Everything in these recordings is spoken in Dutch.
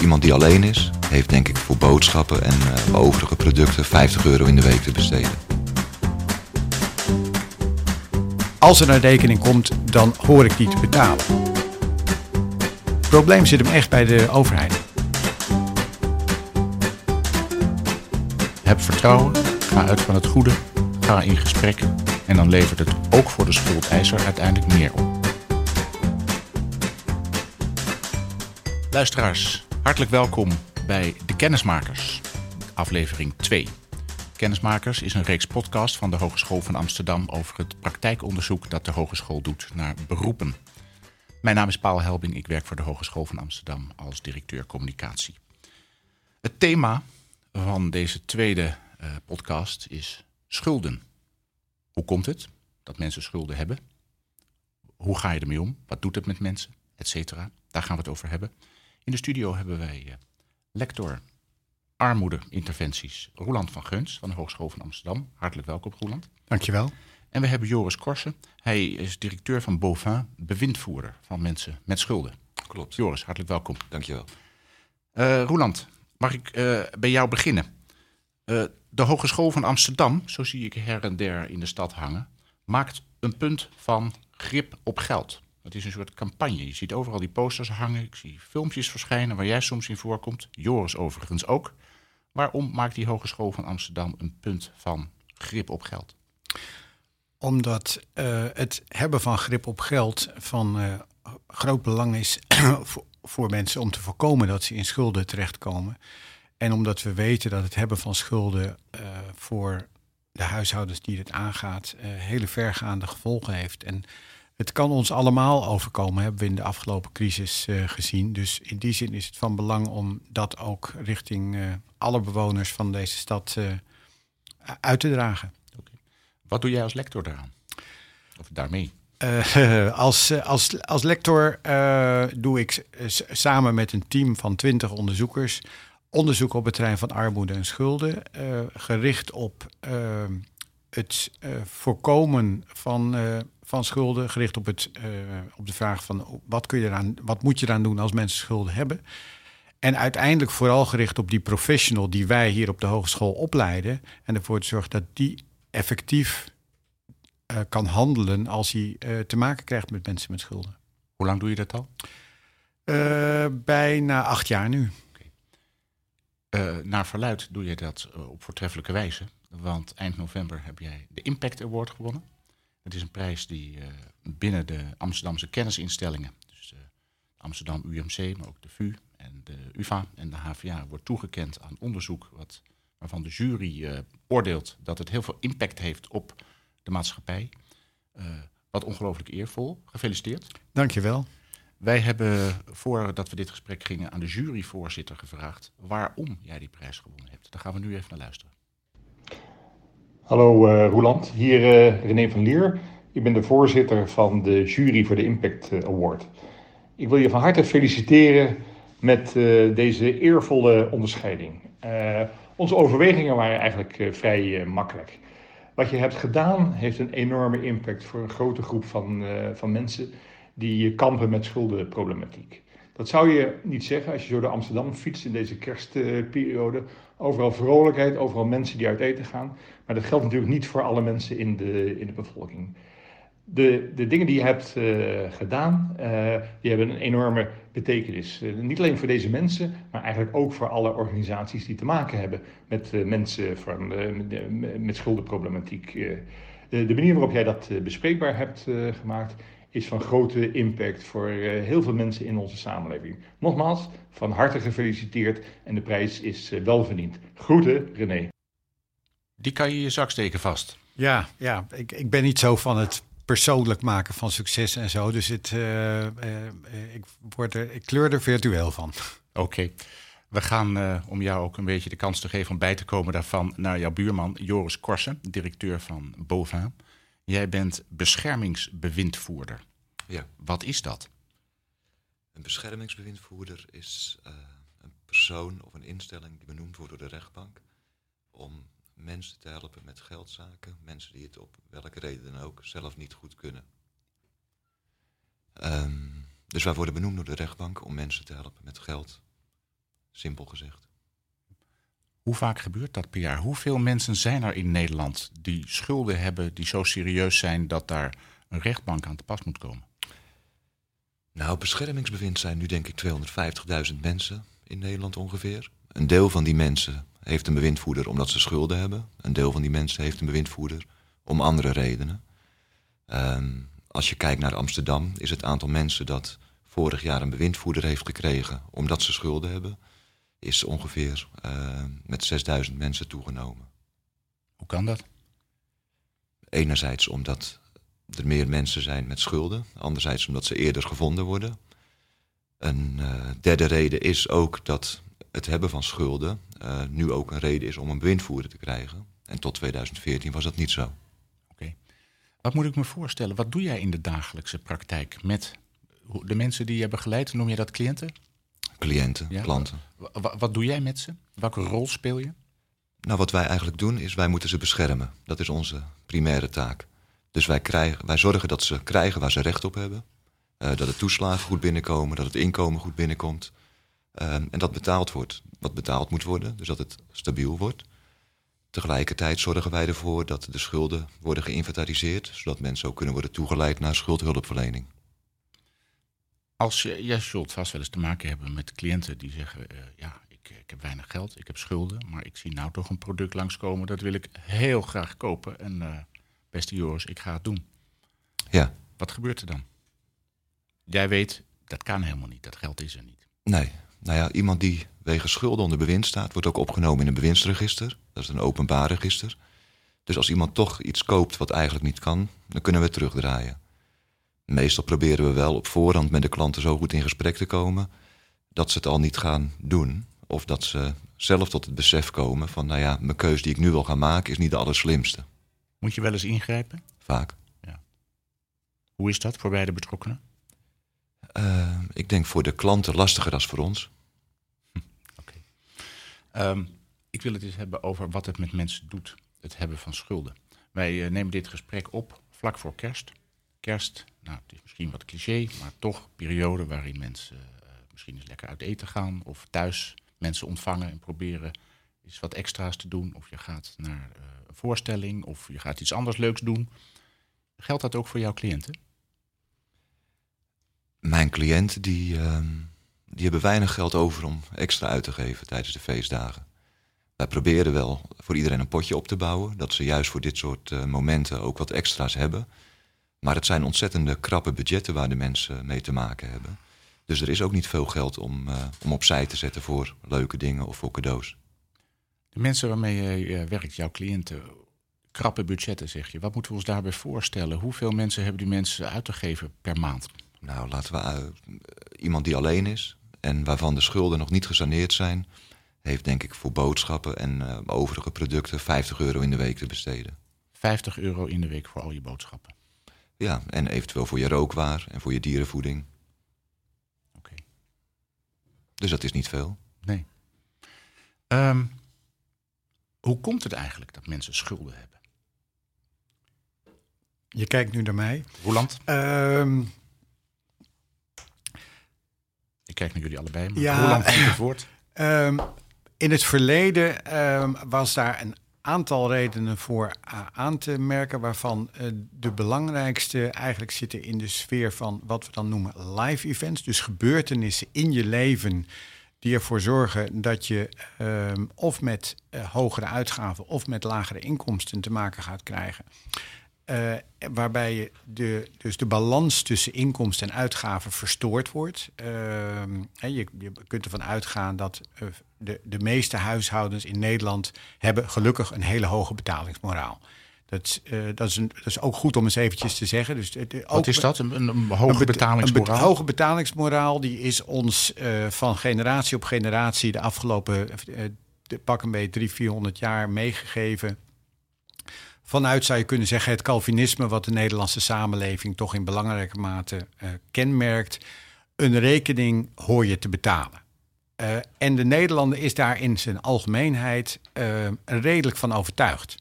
iemand die alleen is, heeft denk ik voor boodschappen en uh, overige producten 50 euro in de week te besteden. Als er een rekening komt, dan hoor ik die te betalen. Het probleem zit hem echt bij de overheid. Heb vertrouwen, ga uit van het goede, ga in gesprek en dan levert het ook voor de schuldeiser uiteindelijk meer op. Luisteraars, hartelijk welkom bij De Kennismakers, aflevering 2. Kennismakers is een reeks podcast van de Hogeschool van Amsterdam over het praktijkonderzoek dat de hogeschool doet naar beroepen. Mijn naam is Paul Helbing, ik werk voor de Hogeschool van Amsterdam als directeur communicatie. Het thema van deze tweede uh, podcast is schulden. Hoe komt het dat mensen schulden hebben? Hoe ga je ermee om? Wat doet het met mensen? Etcetera. Daar gaan we het over hebben. In de studio hebben wij uh, lector armoede-interventies Roland van Geuns van de Hogeschool van Amsterdam. Hartelijk welkom, Roland. Dankjewel. En we hebben Joris Korsen. Hij is directeur van Bovin, bewindvoerder van mensen met schulden. Klopt. Joris, hartelijk welkom. Dankjewel. Uh, Roland, mag ik uh, bij jou beginnen? Uh, de Hogeschool van Amsterdam, zo zie ik her en der in de stad hangen, maakt een punt van grip op geld. Het is een soort campagne. Je ziet overal die posters hangen. Ik zie filmpjes verschijnen waar jij soms in voorkomt. Joris overigens ook. Waarom maakt die Hogeschool van Amsterdam een punt van grip op geld? Omdat uh, het hebben van grip op geld van uh, groot belang is voor, mensen om te voorkomen dat ze in schulden terechtkomen. En omdat we weten dat het hebben van schulden uh, voor de huishoudens die het aangaat hele vergaande gevolgen heeft. En het kan ons allemaal overkomen, hebben we in de afgelopen crisis uh, gezien. Dus in die zin is het van belang om dat ook richting uh, alle bewoners van deze stad uh, uit te dragen. Okay. Wat doe jij als lector daaraan? Of daarmee? als, als, als lector doe ik samen met een team van twintig onderzoekers onderzoek op het terrein van armoede en schulden, gericht op het voorkomen van van schulden, gericht op, het, uh, op de vraag van wat, kun je eraan, wat moet je eraan doen als mensen schulden hebben. En uiteindelijk vooral gericht op die professional die wij hier op de hogeschool opleiden. En ervoor te zorgen dat die effectief kan handelen als hij te maken krijgt met mensen met schulden. Hoe lang doe je dat al? bijna acht jaar nu. Okay. naar verluid doe je dat op voortreffelijke wijze. Want eind november heb jij de Impact Award gewonnen. Het is een prijs die uh, binnen de Amsterdamse kennisinstellingen, dus uh, Amsterdam UMC, maar ook de VU en de UvA en de HVA, wordt toegekend aan onderzoek wat, waarvan de jury uh, oordeelt dat het heel veel impact heeft op de maatschappij. wat ongelooflijk eervol. Gefeliciteerd. Dankjewel. Wij hebben, voordat we dit gesprek gingen, aan de juryvoorzitter gevraagd waarom jij die prijs gewonnen hebt. Daar gaan we nu even naar luisteren. Hallo uh, Roland, hier uh, René van Lier. Ik ben de voorzitter van de jury voor de Impact eh, Award. Ik wil je van harte feliciteren met deze eervolle onderscheiding. onze overwegingen waren eigenlijk vrij makkelijk. Wat je hebt gedaan heeft een enorme impact voor een grote groep van, van mensen die kampen met schuldenproblematiek. Dat zou je niet zeggen als je zo door Amsterdam fietst in deze kerstperiode. Overal vrolijkheid, overal mensen die uit eten gaan. Maar dat geldt natuurlijk niet voor alle mensen in de, in de bevolking. De, de dingen die je hebt uh, gedaan, uh, die hebben een enorme betekenis. Uh, niet alleen voor deze mensen, maar eigenlijk ook voor alle organisaties die te maken hebben met mensen van, met, met schuldenproblematiek. de, de manier waarop jij dat bespreekbaar hebt gemaakt, is van grote impact voor heel veel mensen in onze samenleving. Nogmaals, van harte gefeliciteerd en de prijs is wel verdiend. Groeten, René. Die kan je in je zak steken vast. Ja, ja ik, ik ben niet zo van het persoonlijk maken van succes en zo. Dus het, uh, uh, ik, word er, ik kleur er virtueel van. Oké. Okay. We gaan, uh, om jou ook een beetje de kans te geven om bij te komen daarvan, naar jouw buurman Joris Korsen, directeur van Bovin. Jij bent beschermingsbewindvoerder. Ja. Wat is dat? Een beschermingsbewindvoerder is een persoon of een instelling die benoemd wordt door de rechtbank om mensen te helpen met geldzaken. Mensen die het op welke reden dan ook zelf niet goed kunnen. Um, dus wij worden benoemd door de rechtbank om mensen te helpen met geld. simpel gezegd. Hoe vaak gebeurt dat per jaar? Hoeveel mensen zijn er in Nederland die schulden hebben die zo serieus zijn dat daar een rechtbank aan te pas moet komen? Nou, beschermingsbewind zijn nu denk ik 250.000 mensen in Nederland ongeveer. Een deel van die mensen heeft een bewindvoerder omdat ze schulden hebben. Een deel van die mensen heeft een bewindvoerder om andere redenen. Ehm, als je kijkt naar Amsterdam, is het aantal mensen dat vorig jaar een bewindvoerder heeft gekregen omdat ze schulden hebben, is ongeveer uh, met 6000 mensen toegenomen. Hoe kan dat? Enerzijds omdat er meer mensen zijn met schulden, anderzijds omdat ze eerder gevonden worden. Een uh, derde reden is ook dat het hebben van schulden uh, nu ook een reden is om een bewindvoerder te krijgen. En tot 2014 was dat niet zo. Oké. Wat moet ik me voorstellen? Wat doe jij in de dagelijkse praktijk met de mensen die je hebben geleid? Noem je dat cliënten? Cliënten, klanten. Wat, wat doe jij met ze? Welke rol speel je? Nou, wat wij eigenlijk doen is wij moeten ze beschermen. Dat is onze primaire taak. Dus wij, krijgen, wij zorgen dat ze krijgen waar ze recht op hebben. Uh, dat de toeslagen goed binnenkomen, dat het inkomen goed binnenkomt. Uh, en dat betaald wordt wat betaald moet worden, dus dat het stabiel wordt. Tegelijkertijd zorgen wij ervoor dat de schulden worden geïnventariseerd, zodat mensen ook kunnen worden toegeleid naar schuldhulpverlening. Als je, jij zult vast wel eens te maken hebben met cliënten die zeggen: uh, Ja, ik, ik, heb weinig geld, ik heb schulden, maar ik zie nou toch een product langskomen, dat wil ik heel graag kopen. En uh, beste Joris, ik ga het doen. Ja. Wat gebeurt er dan? Jij weet, dat kan helemaal niet, dat geld is er niet. Nee, nou ja, iemand die wegens schulden onder bewind staat, wordt ook opgenomen in een bewindsregister. Dat is een openbaar register. Dus als iemand toch iets koopt wat eigenlijk niet kan, dan kunnen we het terugdraaien. Meestal proberen we wel op voorhand met de klanten zo goed in gesprek te komen dat ze het al niet gaan doen. Of dat ze zelf tot het besef komen van, nou ja, mijn keus die ik nu wil gaan maken is niet de allerslimste. Moet je wel eens ingrijpen? Vaak. Ja. Hoe is dat voor beide betrokkenen? Uh, ik denk voor de klanten lastiger dan voor ons. Hm, Oké. Okay. Um, ik wil het eens hebben over wat het met mensen doet, het hebben van schulden. Wij uh, nemen dit gesprek op vlak voor kerst. Kerst, nou, het is misschien wat cliché, maar toch periode waarin mensen uh, misschien eens lekker uit eten gaan of thuis mensen ontvangen en proberen eens wat extra's te doen. Of je gaat naar uh, een voorstelling of je gaat iets anders leuks doen. Geldt dat ook voor jouw cliënten? Mijn cliënten die, uh, die hebben weinig geld over om extra uit te geven tijdens de feestdagen. Wij proberen wel voor iedereen een potje op te bouwen, dat ze juist voor dit soort uh, momenten ook wat extra's hebben. Maar het zijn ontzettende krappe budgetten waar de mensen mee te maken hebben. Dus er is ook niet veel geld om, uh, om opzij te zetten voor leuke dingen of voor cadeaus. De mensen waarmee je werkt, jouw cliënten, krappe budgetten zeg je. Wat moeten we ons daarbij voorstellen? Hoeveel mensen hebben die mensen uit te geven per maand? Nou, laten we uh, iemand die alleen is en waarvan de schulden nog niet gesaneerd zijn, heeft denk ik voor boodschappen en uh, overige producten 50 euro in de week te besteden. 50 euro in de week voor al je boodschappen? Ja, en eventueel voor je rookwaar en voor je dierenvoeding. Oké. Okay. Dus dat is niet veel. Nee. Um, hoe komt het eigenlijk dat mensen schulden hebben? Je kijkt nu naar mij. Roland? Um, ik kijk naar jullie allebei, maar ja, Roland woord. Um, in het verleden um, was daar een aantal redenen voor aan te merken, waarvan uh, de belangrijkste eigenlijk zitten in de sfeer van wat we dan noemen live events. Dus gebeurtenissen in je leven die ervoor zorgen dat je um, of met uh, hogere uitgaven of met lagere inkomsten te maken gaat krijgen. Uh, waarbij de, dus de balans tussen inkomsten en uitgaven verstoord wordt. Uh, je, je, kunt ervan uitgaan dat uh, de, de meeste huishoudens in Nederland hebben gelukkig een hele hoge betalingsmoraal. Dat, dat, is een, dat is ook goed om eens eventjes te zeggen. Dus, Wat ook, is dat? Een, een hoge betalingsmoraal? Een hoge betalingsmoraal die is ons van generatie op generatie de afgelopen de pak een beetje 300, 400 jaar meegegeven vanuit zou je kunnen zeggen het Calvinisme, wat de Nederlandse samenleving toch in belangrijke mate uh, kenmerkt. Een rekening hoor je te betalen. Uh, en de Nederlander is daar in zijn algemeenheid uh, redelijk van overtuigd.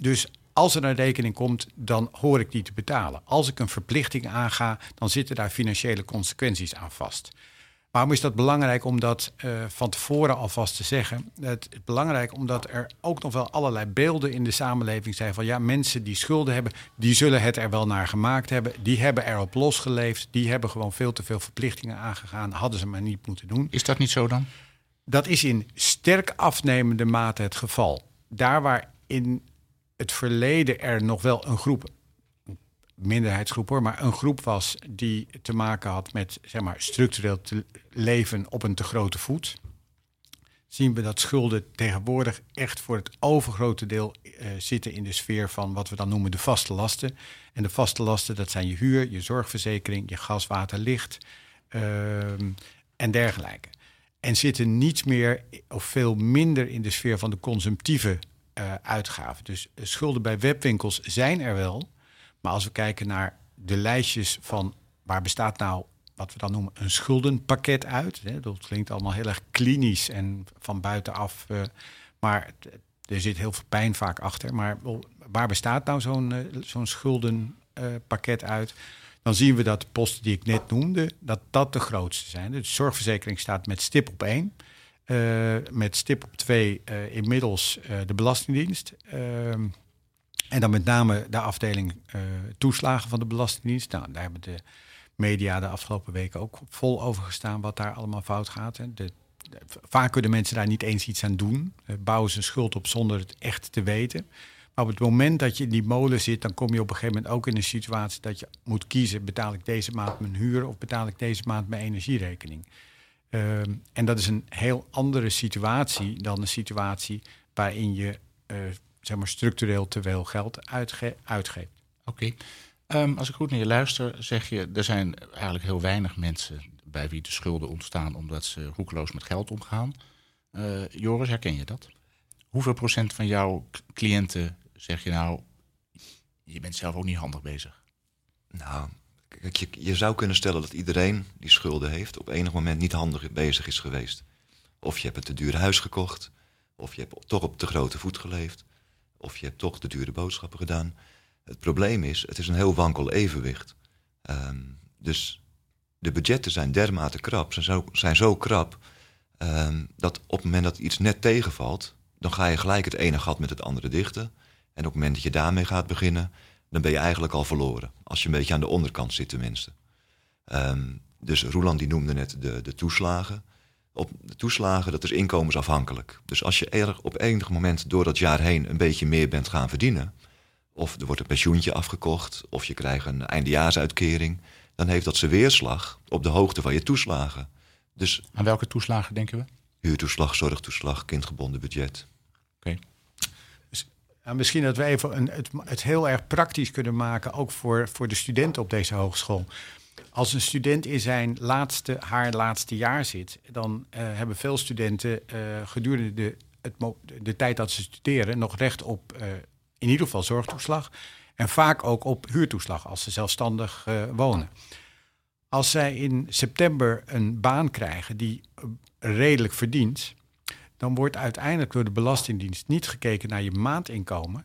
dus als er een rekening komt, dan hoor ik die te betalen. Als ik een verplichting aanga, dan zitten daar financiële consequenties aan vast. Waarom is dat belangrijk om dat uh, van tevoren alvast te zeggen? Het is belangrijk omdat er ook nog wel allerlei beelden in de samenleving zijn van ja, mensen die schulden hebben, die zullen het er wel naar gemaakt hebben. Die hebben erop losgeleefd. Die hebben gewoon veel te veel verplichtingen aangegaan. Hadden ze maar niet moeten doen. Is dat niet zo dan? Dat is in sterk afnemende mate het geval. Daar waar in het verleden er nog wel een groep minderheidsgroep hoor, maar een groep was die te maken had met zeg maar, structureel te leven op een te grote voet. Zien we dat schulden tegenwoordig echt voor het overgrote deel uh, zitten in de sfeer van wat we dan noemen de vaste lasten. En de vaste lasten, dat zijn je huur, je zorgverzekering, je gas, water, licht uh, en dergelijke. En zitten niet meer of veel minder in de sfeer van de consumptieve uh, uitgaven. Dus schulden bij webwinkels zijn er wel, maar als we kijken naar de lijstjes van waar bestaat nou wat we dan noemen een schuldenpakket uit. Hè, dat klinkt allemaal heel erg klinisch en van buitenaf. Uh, maar er zit heel veel pijn vaak achter. Maar waar bestaat nou zo'n uh, zo'n schuldenpakket uit? Dan zien we dat de posten die ik net noemde, dat dat de grootste zijn. De zorgverzekering staat met stip op één. met stip op twee inmiddels de Belastingdienst. Ehm, en dan met name de afdeling uh, toeslagen van de Belastingdienst. Nou, daar hebben de media de afgelopen weken ook vol over gestaan wat daar allemaal fout gaat. De, de, vaak kunnen mensen daar niet eens iets aan doen. Uh, bouwen ze een schuld op zonder het echt te weten. Maar op het moment dat je in die molen zit, dan kom je op een gegeven moment ook in een situatie dat je moet kiezen: betaal ik deze maand mijn huur of betaal ik deze maand mijn energierekening? Uh, en dat is een heel andere situatie dan een situatie waarin je uh, zeg maar, structureel te veel geld uitge uitgeeft. Oké. Um, als ik goed naar je luister, zeg je... er zijn eigenlijk heel weinig mensen bij wie de schulden ontstaan... omdat ze roekeloos met geld omgaan. Uh, Joris, herken je dat? Hoeveel procent van jouw cliënten zeg je nou... je bent zelf ook niet handig bezig? Nou, kijk, je, je zou kunnen stellen dat iedereen die schulden heeft... op enig moment niet handig bezig is geweest. Of je hebt een te duur huis gekocht... of je hebt toch op te grote voet geleefd of je hebt toch de dure boodschappen gedaan. Het probleem is, het is een heel wankel evenwicht. Um, dus de budgetten zijn dermate krap, zijn zo, zijn zo krap, um, dat op het moment dat iets net tegenvalt, dan ga je gelijk het ene gat met het andere dichten. En op het moment dat je daarmee gaat beginnen, dan ben je eigenlijk al verloren. Als je een beetje aan de onderkant zit tenminste. Um, dus Roland die noemde net de, de toeslagen op de toeslagen, dat is inkomensafhankelijk. Dus als je er op enig moment door dat jaar heen een beetje meer bent gaan verdienen, of er wordt een pensioentje afgekocht, of je krijgt een eindejaarsuitkering, dan heeft dat zijn weerslag op de hoogte van je toeslagen. Dus, Aan welke toeslagen denken we? Huurtoeslag, zorgtoeslag, kindgebonden budget. Oké. Dus, misschien dat we even een, het, het heel erg praktisch kunnen maken, ook voor, voor de studenten op deze hogeschool. Als een student in zijn laatste, haar laatste jaar zit, dan uh, hebben veel studenten uh, gedurende de, het, de tijd dat ze studeren nog recht op uh, in ieder geval zorgtoeslag. En vaak ook op huurtoeslag als ze zelfstandig wonen. Als zij in september een baan krijgen die redelijk verdient, dan wordt uiteindelijk door de Belastingdienst niet gekeken naar je maandinkomen,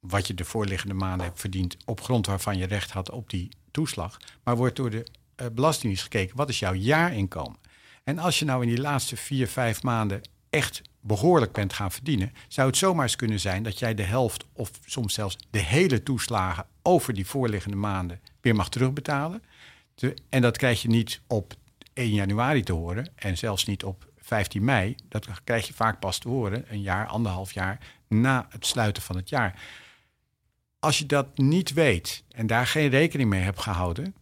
wat je de voorliggende maanden hebt verdiend op grond waarvan je recht had op die toeslag, maar wordt door de uh, Belastingdienst gekeken wat is jouw jaarinkomen. En als je nou in die laatste vier, vijf maanden echt behoorlijk bent gaan verdienen, zou het zomaar eens kunnen zijn dat jij de helft of soms zelfs de hele toeslagen over die voorliggende maanden weer mag terugbetalen. en dat krijg je niet op 1 januari te horen en zelfs niet op 15 mei. Dat krijg je vaak pas te horen een jaar, anderhalf jaar na het sluiten van het jaar. Als je dat niet weet en daar geen rekening mee hebt gehouden,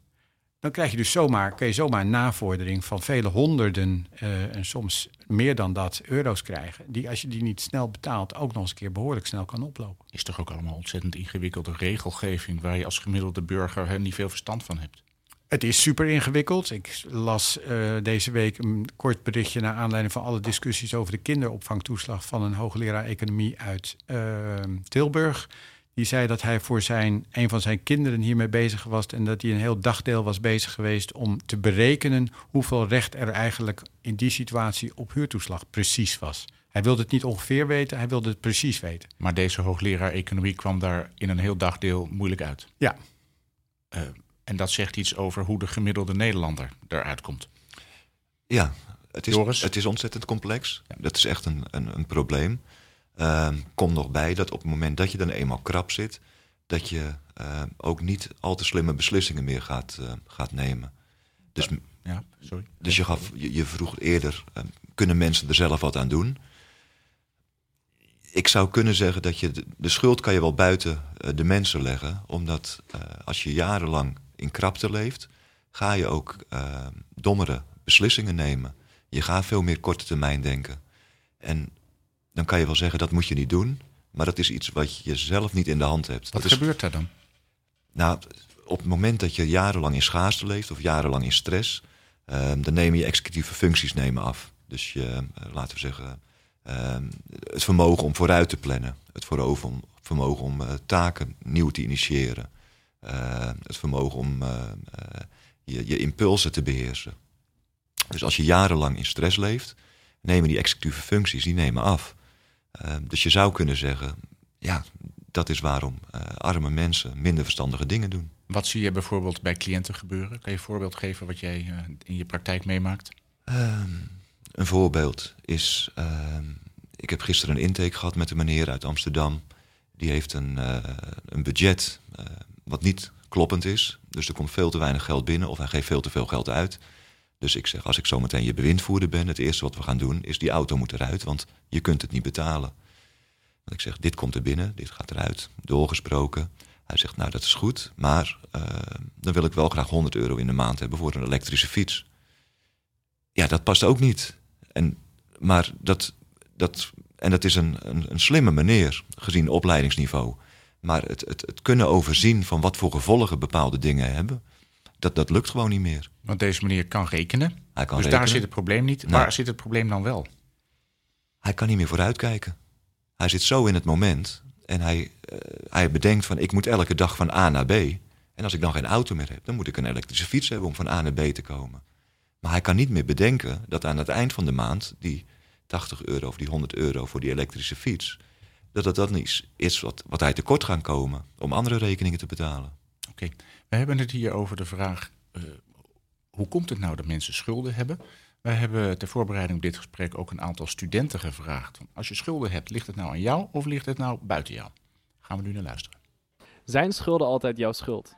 dan krijg je dus zomaar, kun je zomaar een navordering van vele honderden uh, en soms meer dan dat euro's krijgen. Die als je die niet snel betaalt, ook nog eens een keer behoorlijk snel kan oplopen. Is toch ook allemaal ontzettend ingewikkelde regelgeving waar je als gemiddelde burger hè, niet veel verstand van hebt? Het is super ingewikkeld. Ik las uh, deze week een kort berichtje naar aanleiding van alle discussies over de kinderopvangtoeslag van een hoogleraar economie uit uh, Tilburg. Die zei dat hij voor zijn, een van zijn kinderen hiermee bezig was. En dat hij een heel dagdeel was bezig geweest om te berekenen hoeveel recht er eigenlijk in die situatie op huurtoeslag precies was. Hij wilde het niet ongeveer weten, hij wilde het precies weten. Maar deze hoogleraar economie kwam daar in een heel dagdeel moeilijk uit. Ja. Uh, en dat zegt iets over hoe de gemiddelde Nederlander eruit komt. Ja, het is, het is ontzettend complex. Dat is echt een, een, een probleem. Uh, kom nog bij dat op het moment dat je dan eenmaal krap zit, dat je uh, ook niet al te slimme beslissingen meer gaat, uh, gaat nemen. Dus, ja, sorry. dus je, gaf, je, je vroeg eerder, kunnen mensen er zelf wat aan doen? Ik zou kunnen zeggen dat je de, de schuld kan je wel buiten de mensen leggen. Omdat als je jarenlang in krapte leeft, ga je ook dommere beslissingen nemen. Je gaat veel meer korte termijn denken. En dan kan je wel zeggen dat moet je niet doen. Maar dat is iets wat je zelf niet in de hand hebt. Wat dat gebeurt er dan? Nou, op het moment dat je jarenlang in schaarste leeft of jarenlang in stress, uh, dan neem je executieve functies nemen af. Dus je, uh, laten we zeggen, uh, het vermogen om vooruit te plannen, het vermogen om eh, taken nieuw te initiëren, het vermogen om je, je impulsen te beheersen. Dus als je jarenlang in stress leeft, nemen die executieve functies die nemen af. Uh, dus je zou kunnen zeggen, ja, dat is waarom uh, arme mensen minder verstandige dingen doen. Wat zie je bijvoorbeeld bij cliënten gebeuren? Kan je een voorbeeld geven wat jij uh, in je praktijk meemaakt? een voorbeeld is, ehm, ik heb gisteren een intake gehad met een meneer uit Amsterdam. Die heeft een, een budget wat niet kloppend is. Dus er komt veel te weinig geld binnen of hij geeft veel te veel geld uit. Dus ik zeg, als ik zometeen je bewindvoerder ben, het eerste wat we gaan doen is die auto moet eruit, want je kunt het niet betalen. Want ik zeg, dit komt er binnen, dit gaat eruit, doorgesproken. Hij zegt, nou dat is goed, maar uh, dan wil ik wel graag 100 euro in de maand hebben voor een elektrische fiets. Ja, dat past ook niet. En, maar dat, dat, en dat is een, een, een slimme meneer, gezien opleidingsniveau. Maar het, het, het kunnen overzien van wat voor gevolgen bepaalde dingen hebben dat, dat lukt gewoon niet meer. Want deze meneer kan rekenen. Hij kan dus rekenen. daar zit het probleem niet. Waar zit het probleem dan wel? Hij kan niet meer vooruitkijken. Hij zit zo in het moment en hij, uh, hij bedenkt van ik moet elke dag van A naar B. En als ik dan geen auto meer heb, dan moet ik een elektrische fiets hebben om van A naar B te komen. Maar hij kan niet meer bedenken dat aan het eind van de maand die 80 euro of die 100 euro voor die elektrische fiets, dat het dan iets is wat, wat hij tekort gaat komen om andere rekeningen te betalen. Oké, okay. we hebben het hier over de vraag: uh, hoe komt het nou dat mensen schulden hebben? Wij hebben ter voorbereiding op dit gesprek ook een aantal studenten gevraagd. Als je schulden hebt, ligt het nou aan jou of ligt het nou buiten jou? Gaan we nu naar luisteren. Zijn schulden altijd jouw schuld?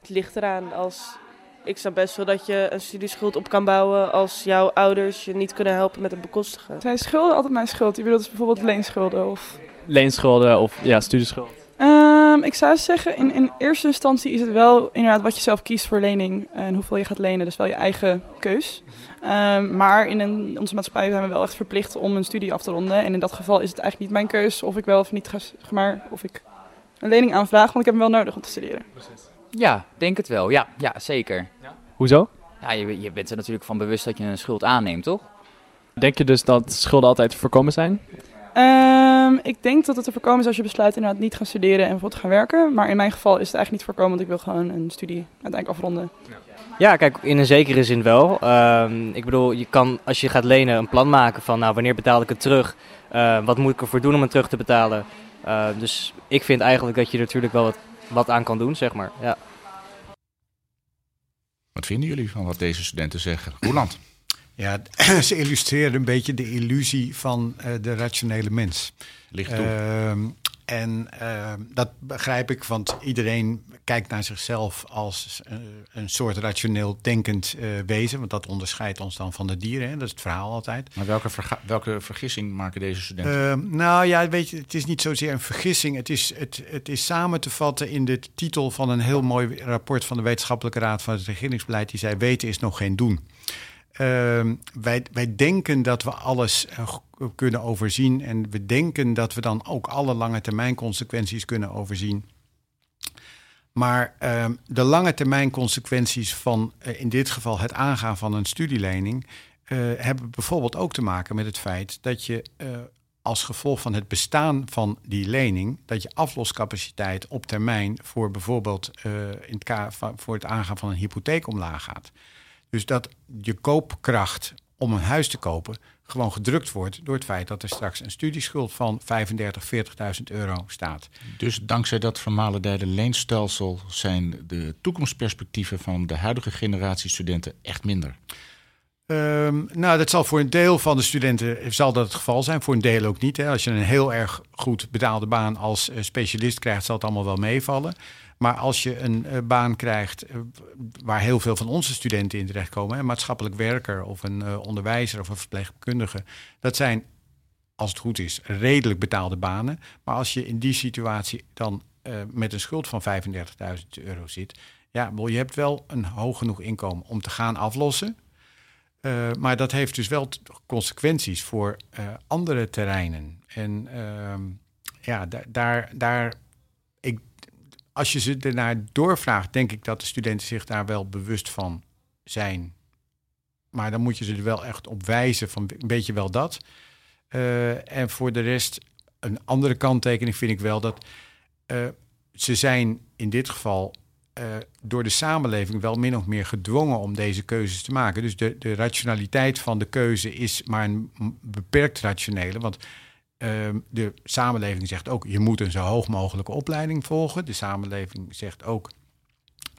Het ligt eraan. Als ik snap best wel dat je een studieschuld op kan bouwen als jouw ouders je niet kunnen helpen met het bekostigen. Zijn schulden altijd mijn schuld? Je bedoelt dus bijvoorbeeld leenschulden of... Leenschulden of ja, studieschuld? Um, ik zou zeggen, in, in eerste instantie is het wel inderdaad wat je zelf kiest voor lening en hoeveel je gaat lenen. Dus wel je eigen keus. Um, maar in, een, onze maatschappij zijn we wel echt verplicht om een studie af te ronden. En in dat geval is het eigenlijk niet mijn keus of ik wel of niet ga, maar of ik een lening aanvraag, want ik heb hem wel nodig om te studeren. Precies. Ja, denk het wel. Ja, ja zeker. Ja. Hoezo? Ja, je, je bent er natuurlijk van bewust dat je een schuld aanneemt, toch? Denk je dus dat schulden altijd te voorkomen zijn? Um, ik denk dat het te voorkomen is als je besluit inderdaad niet gaan studeren en bijvoorbeeld gaan werken. Maar in mijn geval is het eigenlijk niet voorkomen, want ik wil gewoon een studie uiteindelijk afronden. Ja. Kijk, in een zekere zin wel. Um, ik bedoel, je kan als je gaat lenen een plan maken van nou, wanneer betaal ik het terug? Uh, wat moet ik ervoor doen om het terug te betalen? Uh, dus ik vind eigenlijk dat je er natuurlijk wel wat, wat aan kan doen, zeg maar. Ja. Wat vinden jullie van wat deze studenten zeggen? Roeland? Ja, ze illustreren een beetje de illusie van uh, de rationele mens. Ligt toe. Uh, en uh, dat begrijp ik, want iedereen kijkt naar zichzelf als uh, een soort rationeel denkend uh, wezen. Want dat onderscheidt ons dan van de dieren. Hè? Dat is het verhaal altijd. Maar welke, welke vergissing maken deze studenten? Ehm, nou ja, weet je, het is niet zozeer een vergissing. Het is, het, het is samen te vatten in de titel van een heel mooi rapport van de Wetenschappelijke Raad van het Regeringsbeleid. Die zei: Weten is nog geen doen. Uh, wij, wij denken dat we alles uh, kunnen overzien en we denken dat we dan ook alle lange termijn consequenties kunnen overzien. Maar uh, de lange termijn consequenties van uh, in dit geval het aangaan van een studielening uh, hebben bijvoorbeeld ook te maken met het feit dat je als gevolg van het bestaan van die lening, dat je afloscapaciteit op termijn voor bijvoorbeeld in het voor het aangaan van een hypotheek omlaag gaat. Dus dat je koopkracht om een huis te kopen gewoon gedrukt wordt door het feit dat er straks een studieschuld van 35, 40.000 euro staat. Dus dankzij dat vermalendijde leenstelsel zijn de toekomstperspectieven van de huidige generatie studenten echt minder? Ehm, nou, dat zal voor een deel van de studenten zal dat het geval zijn, voor een deel ook niet. Hè. Als je een heel erg goed betaalde baan als eh, specialist krijgt, zal het allemaal wel meevallen. Maar als je een eh, baan krijgt eh, waar heel veel van onze studenten in terechtkomen, een maatschappelijk werker of een eh, onderwijzer of een verpleegkundige, dat zijn, als het goed is, redelijk betaalde banen. Maar als je in die situatie dan met een schuld van 35.000 euro zit, ja, je hebt wel een hoog genoeg inkomen om te gaan aflossen. Maar dat heeft dus wel consequenties voor andere terreinen. En uh, ja, da daar, daar als je ze ernaar doorvraagt, denk ik dat de studenten zich daar wel bewust van zijn. Maar dan moet je ze er wel echt op wijzen van een beetje wel dat. Uh, en voor de rest, een andere kanttekening vind ik wel dat uh, ze zijn in dit geval uh, door de samenleving wel min of meer gedwongen om deze keuzes te maken. Dus de, de rationaliteit van de keuze is maar een beperkt rationele. Want uh, de samenleving zegt ook, je moet een zo hoog mogelijke opleiding volgen. De samenleving zegt ook,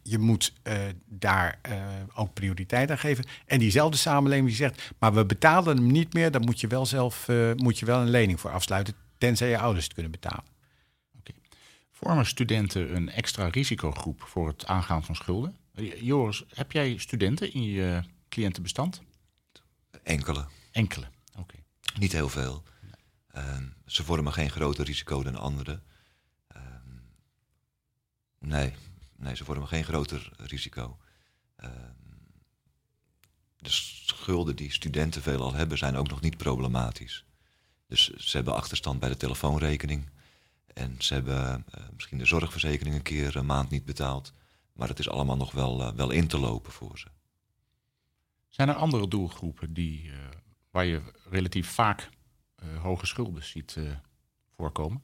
je moet uh, daar uh, ook prioriteit aan geven. En diezelfde samenleving die zegt, maar we betalen hem niet meer. Daar moet je wel zelf uh, moet je wel een lening voor afsluiten, tenzij je ouders het kunnen betalen. Vormen studenten een extra risicogroep voor het aangaan van schulden? Joris, heb jij studenten in je cliëntenbestand? Enkele. Enkele, oké. Okay. Niet heel veel. Uh, ze vormen geen groter risico dan anderen. Uh, nee, nee, ze vormen geen groter risico. Uh, de schulden die studenten veelal hebben zijn ook nog niet problematisch. Dus ze hebben achterstand bij de telefoonrekening. En ze hebben uh, misschien de zorgverzekering een keer een maand niet betaald. Maar het is allemaal nog wel, uh, wel in te lopen voor ze. Zijn er andere doelgroepen die, uh, waar je relatief vaak hoge schulden ziet voorkomen?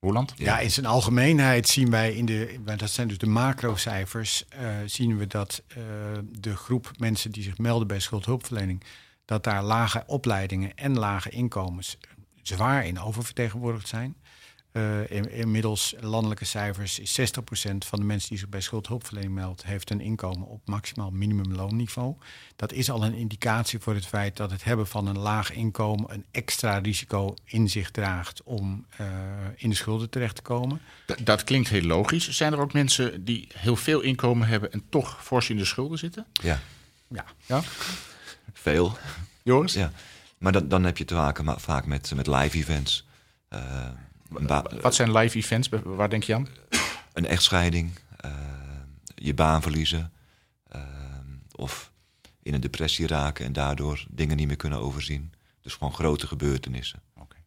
Roland? Ja, in zijn algemeenheid zien wij in de, dat zijn dus de macrocijfers, zien we dat de groep mensen die zich melden bij schuldhulpverlening, dat daar lage opleidingen en lage inkomens zwaar in oververtegenwoordigd zijn. Uh, in, inmiddels landelijke cijfers is 60% van de mensen die zich bij schuldhulpverlening meldt, heeft een inkomen op maximaal minimumloonniveau. Dat is al een indicatie voor het feit dat het hebben van een laag inkomen een extra risico in zich draagt om uh, in de schulden terecht te komen. D dat klinkt heel logisch. Zijn er ook mensen die heel veel inkomen hebben en toch fors in de schulden zitten? Ja. Ja. ja? Veel. Joris? Ja. Maar dan, dan heb je te maken vaak met, met live events. Uh, Wat zijn live events? Waar denk je aan? Een echtscheiding, uh, je baan verliezen. Uh, of in een depressie raken en daardoor dingen niet meer kunnen overzien. Dus gewoon grote gebeurtenissen. Okay.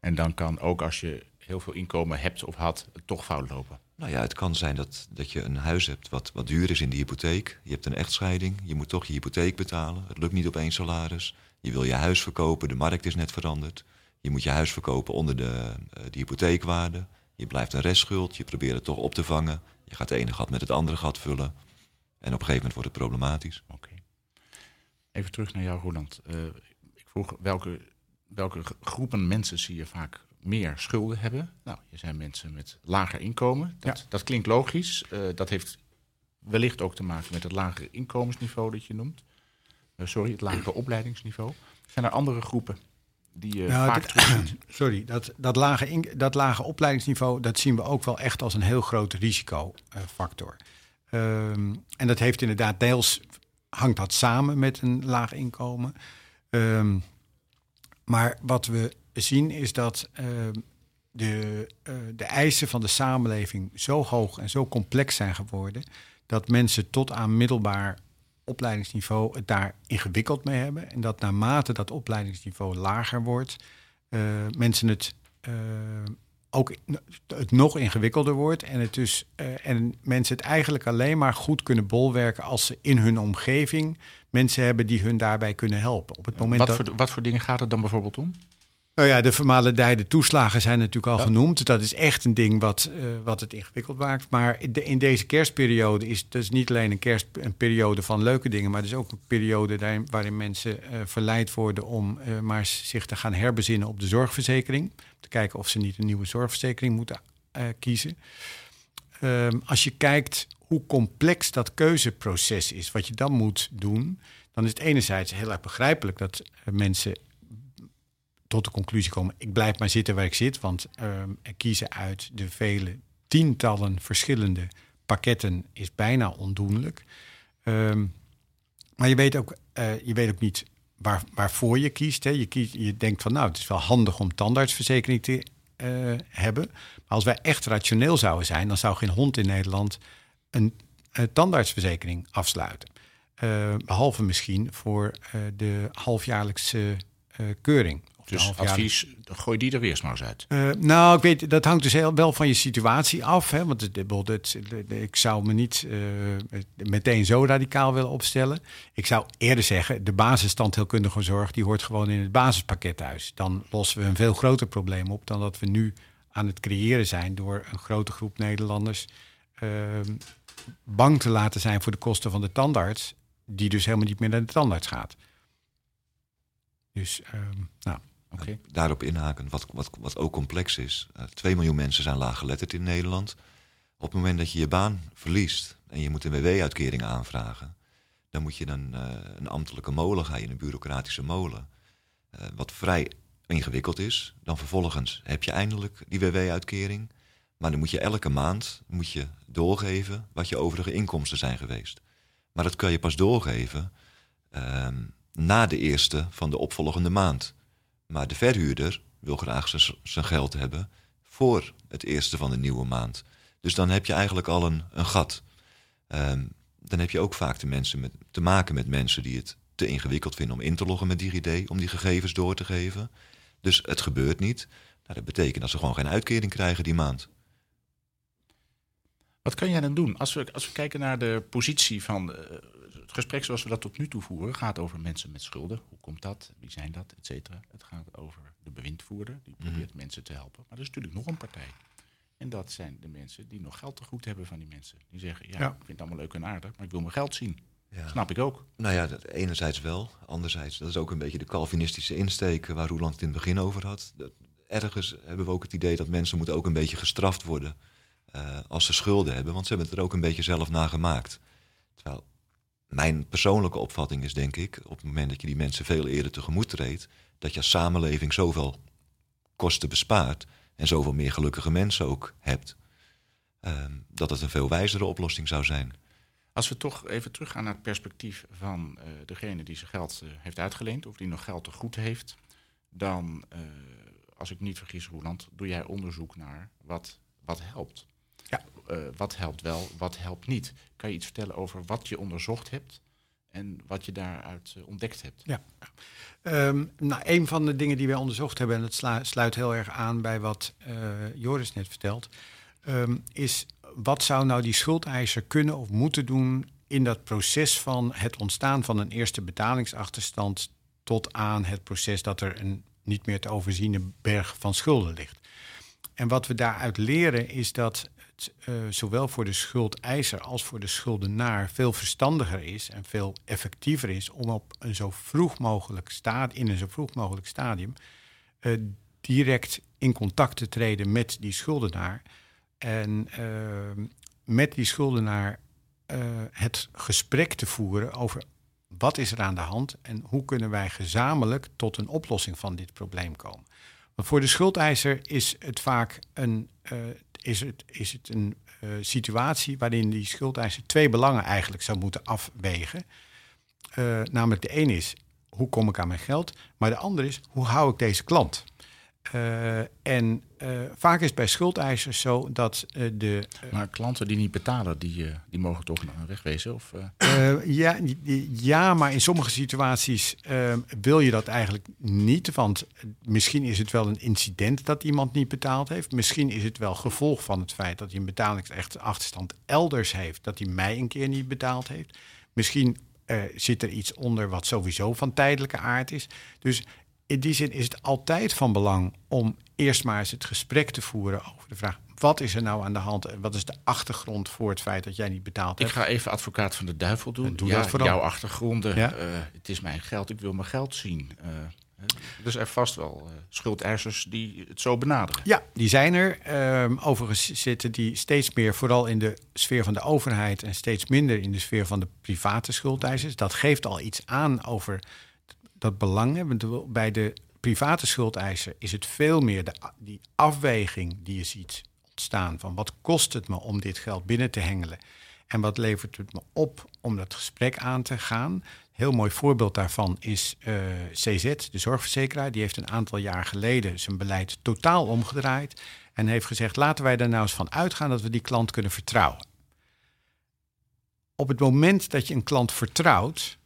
En dan kan ook als je heel veel inkomen hebt of had, het toch fout lopen? Nou ja, het kan zijn dat, dat je een huis hebt wat, wat duur is in de hypotheek. Je hebt een echtscheiding, je moet toch je hypotheek betalen. Het lukt niet op één salaris. Je wil je huis verkopen, de markt is net veranderd. Je moet je huis verkopen onder de, de hypotheekwaarde. Je blijft een restschuld, je probeert het toch op te vangen. Je gaat het ene gat met het andere gat vullen. En op een gegeven moment wordt het problematisch. Oké. Okay. Even terug naar jou, Roland. Uh, ik vroeg welke, welke groepen mensen zie je vaak meer schulden hebben? Nou, je zijn mensen met lager inkomen. Dat, ja. dat klinkt logisch. Uh, dat heeft wellicht ook te maken met het lagere inkomensniveau dat je noemt. Uh, sorry, het lagere opleidingsniveau. Zijn er andere groepen die je nou, vaak dat, Sorry, dat, dat, lage in, dat lage opleidingsniveau... dat zien we ook wel echt als een heel groot risicofactor. Um, en dat heeft inderdaad deels... hangt dat samen met een laag inkomen. Um, maar wat we zien is dat uh, de, uh, de eisen van de samenleving zo hoog en zo complex zijn geworden... dat mensen tot aan middelbaar opleidingsniveau het daar ingewikkeld mee hebben. En dat naarmate dat opleidingsniveau lager wordt, uh, mensen het uh, ook het nog ingewikkelder wordt. En, het dus, uh, en mensen het eigenlijk alleen maar goed kunnen bolwerken als ze in hun omgeving mensen hebben die hun daarbij kunnen helpen. Op het moment wat, dat, voor, wat voor dingen gaat het dan bijvoorbeeld om? Nou ja, de vermalendijde toeslagen zijn natuurlijk al ja. genoemd. Dat is echt een ding wat, uh, wat het ingewikkeld maakt. Maar in, de, in deze kerstperiode is het dus niet alleen een, kerst, een periode van leuke dingen... maar het is ook een periode daarin, waarin mensen uh, verleid worden... om uh, maar zich te gaan herbezinnen op de zorgverzekering. Te kijken of ze niet een nieuwe zorgverzekering moeten kiezen. Ehm, als je kijkt hoe complex dat keuzeproces is, wat je dan moet doen, dan is het enerzijds heel erg begrijpelijk dat eh, mensen tot de conclusie komen: ik blijf maar zitten waar ik zit, want ehm, kiezen uit de vele tientallen verschillende pakketten is bijna ondoenlijk. Ehm, maar je weet ook, eh, je weet ook niet waar, waarvoor je kiest, hè. Je, kiest. je denkt van nou, het is wel handig om tandartsverzekering te eh, hebben. Maar als wij echt rationeel zouden zijn, dan zou geen hond in Nederland een, een tandartsverzekering afsluiten. Behalve misschien voor de halfjaarlijkse keuring. Dus advies, gooi die er weer maar eens uit. Uh, nou, ik weet, dat hangt dus heel wel van je situatie af. Hè? Want het, het, ik zou me niet uh, meteen zo radicaal willen opstellen. Ik zou eerder zeggen, de basisstandheelkundige zorg... die hoort gewoon in het basispakket thuis. Dan lossen we een veel groter probleem op... dan dat we nu aan het creëren zijn... door een grote groep Nederlanders uh, bang te laten zijn voor de kosten van de tandarts... die dus helemaal niet meer naar de tandarts gaat. Dus, ehm, nou... Daarop inhaken, wat, wat, wat ook complex is. Uh, 2 miljoen mensen zijn laaggeletterd in Nederland. Op het moment dat je je baan verliest en je moet een WW-uitkering aanvragen, dan moet je een, uh, een ambtelijke molen gaan, een bureaucratische molen. Uh, wat vrij ingewikkeld is. Dan vervolgens heb je eindelijk die WW-uitkering. Maar dan moet je elke maand moet je doorgeven wat je overige inkomsten zijn geweest. Maar dat kun je pas doorgeven uh, na de eerste van de opvolgende maand. Maar de verhuurder wil graag zijn geld hebben voor het eerste van de nieuwe maand. Dus dan heb je eigenlijk al een, een gat. Um, dan heb je ook vaak de mensen te maken met mensen die het te ingewikkeld vinden om in te loggen met DigiD, om die gegevens door te geven. Dus het gebeurt niet. Nou, dat betekent dat ze gewoon geen uitkering krijgen die maand. Wat kan jij dan doen? Als we, als we kijken naar de positie van de, het gesprek zoals we dat tot nu toe voeren gaat over mensen met schulden. Hoe komt dat? Wie zijn dat? Et cetera. Het gaat over de bewindvoerder, die probeert mhm. mensen te helpen. Maar er is natuurlijk nog een partij. En dat zijn de mensen die nog geld te goed hebben van die mensen. Die zeggen, ja, ik vind het allemaal leuk en aardig, maar ik wil mijn geld zien. Ja. Snap ik ook. Nou ja, dat, enerzijds wel. Anderzijds, dat is ook een beetje de Calvinistische insteek waar Roeland het in het begin over had. Dat, ergens hebben we ook het idee dat mensen moeten ook een beetje gestraft worden uh, als ze schulden hebben. Want ze hebben het er ook een beetje zelf naar gemaakt. Terwijl mijn persoonlijke opvatting is, denk ik, op het moment dat je die mensen veel eerder tegemoet treedt, dat je als samenleving zoveel kosten bespaart en zoveel meer gelukkige mensen ook hebt, uh, dat het een veel wijzere oplossing zou zijn. Als we toch even teruggaan naar het perspectief van uh, degene die zijn geld uh, heeft uitgeleend, of die nog geld te goed heeft, dan, uh, als ik niet vergis, Roeland, doe jij onderzoek naar wat, wat helpt. Ja. Uh, wat helpt wel, wat helpt niet? Kan je iets vertellen over wat je onderzocht hebt en wat je daaruit uh, ontdekt hebt? Ja. Um, nou, een van de dingen die wij onderzocht hebben, en dat sluit heel erg aan bij wat uh, Joris net vertelt, um, is wat zou nou die schuldeiser kunnen of moeten doen in dat proces van het ontstaan van een eerste betalingsachterstand tot aan het proces dat er een niet meer te overziene berg van schulden ligt. En wat we daaruit leren is dat uh, zowel voor de schuldeiser als voor de schuldenaar veel verstandiger is en veel effectiever is om op een zo vroeg mogelijk staat, in een zo vroeg mogelijk stadium uh, direct in contact te treden met die schuldenaar. En uh, met die schuldenaar het gesprek te voeren over wat is er aan de hand en hoe kunnen wij gezamenlijk tot een oplossing van dit probleem komen. Want voor de schuldeiser is het vaak een is het, is het een uh, situatie waarin die schuldeiser twee belangen eigenlijk zou moeten afwegen. Uh, namelijk de een is, hoe kom ik aan mijn geld? Maar de ander is, hoe hou ik deze klant? Uh, en vaak is het bij schuldeisers zo dat de. maar klanten die niet betalen, die, die mogen toch wegwezen? Of, ja, ja, maar in sommige situaties wil je dat eigenlijk niet. Want misschien is het wel een incident dat iemand niet betaald heeft. Misschien is het wel gevolg van het feit dat hij een betalingsachterstand elders heeft. Dat hij mij een keer niet betaald heeft. Misschien zit er iets onder wat sowieso van tijdelijke aard is. Dus in die zin is het altijd van belang om eerst maar eens het gesprek te voeren over de vraag: wat is er nou aan de hand en wat is de achtergrond voor het feit dat jij niet betaalt hebt? Ik ga even advocaat van de duivel doen. Doe ja, dat vooral. Jouw achtergronden. Ja? Uh, het is mijn geld, ik wil mijn geld zien. Uh, Dus er vast wel uh, schuldeisers die het zo benaderen. Ja, die zijn er. Um, overigens zitten die steeds meer vooral in de sfeer van de overheid en steeds minder in de sfeer van de private schuldeisers. Dat geeft al iets aan over dat belang. Bij de private schuldeiser is het veel meer de, die afweging die je ziet ontstaan van wat kost het me om dit geld binnen te hengelen en wat levert het me op om dat gesprek aan te gaan. Heel mooi voorbeeld daarvan is uh, eh, CZ, de zorgverzekeraar. Die heeft een aantal jaar geleden zijn beleid totaal omgedraaid en heeft gezegd: laten wij er nou eens van uitgaan dat we die klant kunnen vertrouwen. Op het moment dat je een klant vertrouwt,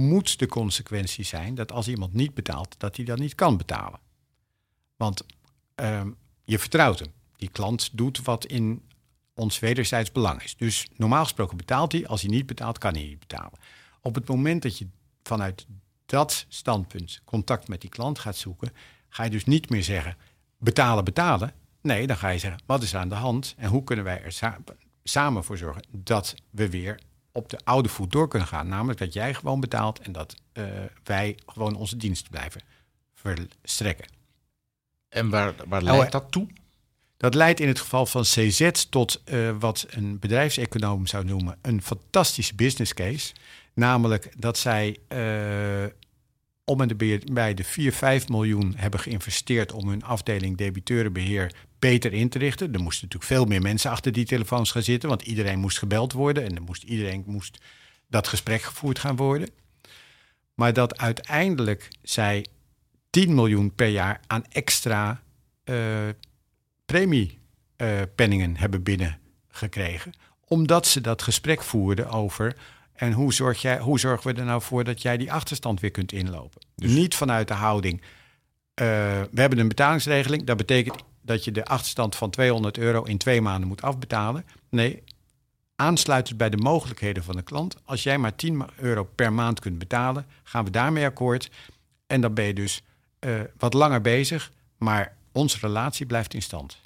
moet de consequentie zijn dat als iemand niet betaalt, dat hij dat niet kan betalen. Want uh, je vertrouwt hem. Die klant doet wat in ons wederzijds belang is. Dus normaal gesproken betaalt hij. Als hij niet betaalt, kan hij niet betalen. Op het moment dat je vanuit dat standpunt contact met die klant gaat zoeken, ga je dus niet meer zeggen betalen, betalen. Nee, dan ga je zeggen wat is er aan de hand en hoe kunnen wij er samen voor zorgen dat we weer op de oude voet door kunnen gaan. Namelijk dat jij gewoon betaalt en dat uh, wij gewoon onze dienst blijven verstrekken. En waar, waar leidt oh, dat toe? Dat leidt in het geval van CZ tot uh, wat een bedrijfseconoom zou noemen een fantastische business case. Namelijk dat zij uh, om en de bij de 4, 5 miljoen hebben geïnvesteerd om hun afdeling debiteurenbeheer beter in te richten. Er moesten natuurlijk veel meer mensen achter die telefoons gaan zitten, want iedereen moest gebeld worden en er moest, iedereen moest dat gesprek gevoerd gaan worden. Maar dat uiteindelijk zij 10 miljoen per jaar aan extra uh, premiepenningen uh, hebben binnengekregen, omdat ze dat gesprek voerden over en hoe, zorg jij, hoe zorgen we er nou voor dat jij die achterstand weer kunt inlopen? Dus... Niet vanuit de houding. Uh, we hebben een betalingsregeling. Dat betekent dat je de achterstand van 200 euro in twee maanden moet afbetalen. Nee, aansluitend bij de mogelijkheden van de klant. Als jij maar 10 euro per maand kunt betalen, gaan we daarmee akkoord. En dan ben je dus uh, wat langer bezig, maar onze relatie blijft in stand.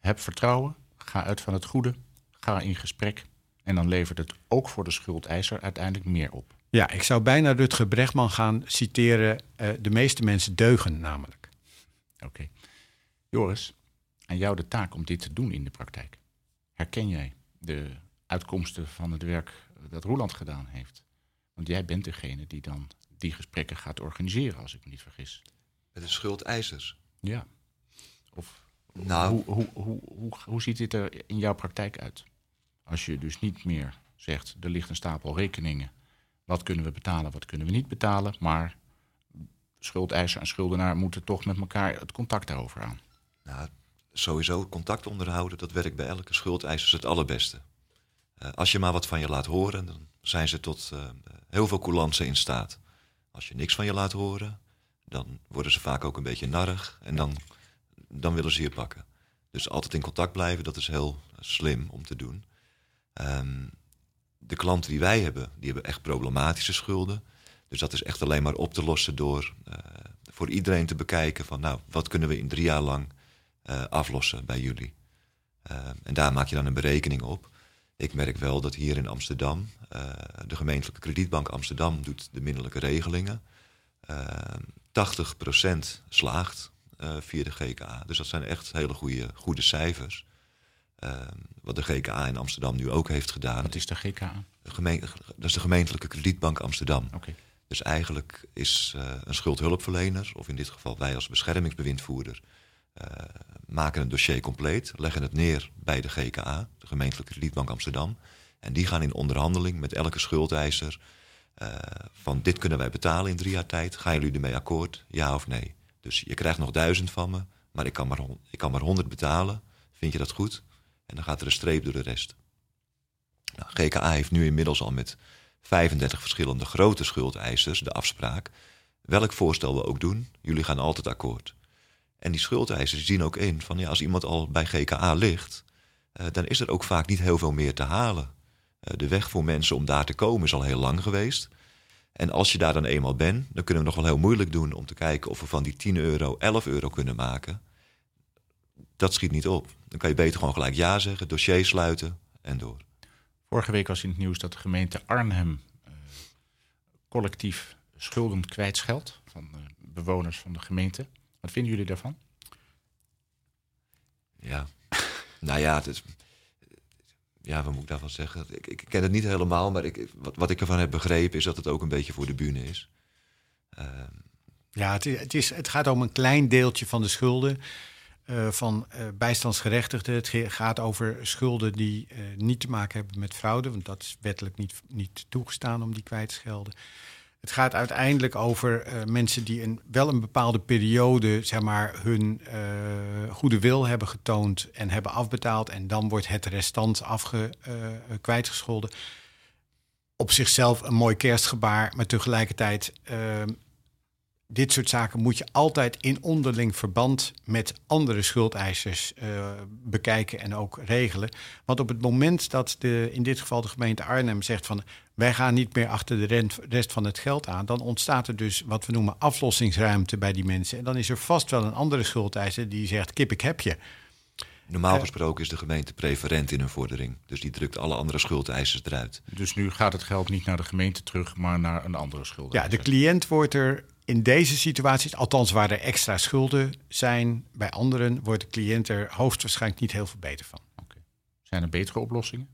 Heb vertrouwen, ga uit van het goede, ga in gesprek en dan levert het ook voor de schuldeiser uiteindelijk meer op. Ja, ik zou bijna Rutger Brechtman gaan citeren. Uh, de meeste mensen deugen namelijk. Oké. Joris, aan jou de taak om dit te doen in de praktijk. Herken jij de uitkomsten van het werk dat Roeland gedaan heeft? Want jij bent degene die dan die gesprekken gaat organiseren, als ik me niet vergis. Met de schuldeisers? Ja. Of nou, hoe, hoe, hoe, hoe, hoe ziet dit er in jouw praktijk uit? Als je dus niet meer zegt, er ligt een stapel rekeningen. Wat kunnen we betalen, wat kunnen we niet betalen? Maar schuldeiser en schuldenaar moeten toch met elkaar het contact daarover aan. Nou, sowieso contact onderhouden, dat werkt bij elke schuldeiser het allerbeste. Uh, als je maar wat van je laat horen, dan zijn ze tot uh, heel veel coulance in staat. Als je niks van je laat horen, dan worden ze vaak ook een beetje narrig en dan, dan willen ze je pakken. Dus altijd in contact blijven, dat is heel slim om te doen. Um, de klanten die wij hebben, die hebben echt problematische schulden. Dus dat is echt alleen maar op te lossen door uh, voor iedereen te bekijken van nou, wat kunnen we in drie jaar lang uh, aflossen bij jullie. Uh, en daar maak je dan een berekening op. Ik merk wel dat hier in Amsterdam, de gemeentelijke kredietbank Amsterdam doet de minderlijke regelingen. 80% slaagt via de GKA. Dus dat zijn echt hele goede, goede cijfers. Ehm, wat de GKA in Amsterdam nu ook heeft gedaan. Wat is de GKA? Dat is de gemeentelijke kredietbank Amsterdam. Okay. Dus eigenlijk is uh, een schuldhulpverlener, of in dit geval wij als beschermingsbewindvoerder, uh, maken een dossier compleet, leggen het neer bij de GKA, de gemeentelijke kredietbank Amsterdam. En die gaan in onderhandeling met elke schuldeiser uh, van dit kunnen wij betalen in drie jaar tijd. Gaan jullie ermee akkoord? Ja of nee? Dus je krijgt nog duizend van me, maar ik kan maar, ik kan maar honderd betalen. Vind je dat goed? En dan gaat er een streep door de rest. Nou, GKA heeft nu inmiddels al met 35 verschillende grote schuldeisers de afspraak. Welk voorstel we ook doen, jullie gaan altijd akkoord. En die schuldeisers zien ook in van ja, als iemand al bij GKA ligt, uh, dan is er ook vaak niet heel veel meer te halen. Uh, de weg voor mensen om daar te komen is al heel lang geweest. En als je daar dan eenmaal bent, dan kunnen we nog wel heel moeilijk doen om te kijken of we van die 10 euro 11 euro kunnen maken. Dat schiet niet op. Dan kan je beter gewoon gelijk ja zeggen, dossier sluiten en door. Vorige week was in het nieuws dat de gemeente Arnhem uh, collectief schulden kwijtscheldt van uh, bewoners van de gemeente. Wat vinden jullie daarvan? Ja, nou ja, het is, ja, wat moet ik daarvan zeggen? Ik, ik ken het niet helemaal, maar ik, wat, wat ik ervan heb begrepen is dat het ook een beetje voor de bühne is. Ehm, Ja, het, is, het, is, het gaat om een klein deeltje van de schulden eh, van eh, bijstandsgerechtigden. Het gaat over schulden die eh, niet te maken hebben met fraude, want dat is wettelijk niet, niet toegestaan om die kwijt. Het gaat uiteindelijk over mensen die een, wel een bepaalde periode zeg maar, hun goede wil hebben getoond en hebben afbetaald. En dan wordt het restant afge, kwijtgescholden. Op zichzelf een mooi kerstgebaar, maar tegelijkertijd dit soort zaken moet je altijd in onderling verband met andere schuldeisers eh, bekijken en ook regelen. Want op het moment dat de, in dit geval de gemeente Arnhem zegt van wij gaan niet meer achter de rent- rest van het geld aan, dan ontstaat er dus wat we noemen aflossingsruimte bij die mensen. En dan is er vast wel een andere schuldeiser die zegt kip ik heb je. normaal Eh. gesproken is de gemeente preferent in een vordering. Dus die drukt alle andere schuldeisers eruit. Dus nu gaat het geld niet naar de gemeente terug, maar naar een andere schulden. Ja, de cliënt wordt er in deze situaties, althans waar er extra schulden zijn, bij anderen wordt de cliënt er hoogstwaarschijnlijk niet heel veel beter van. Zijn er betere oplossingen?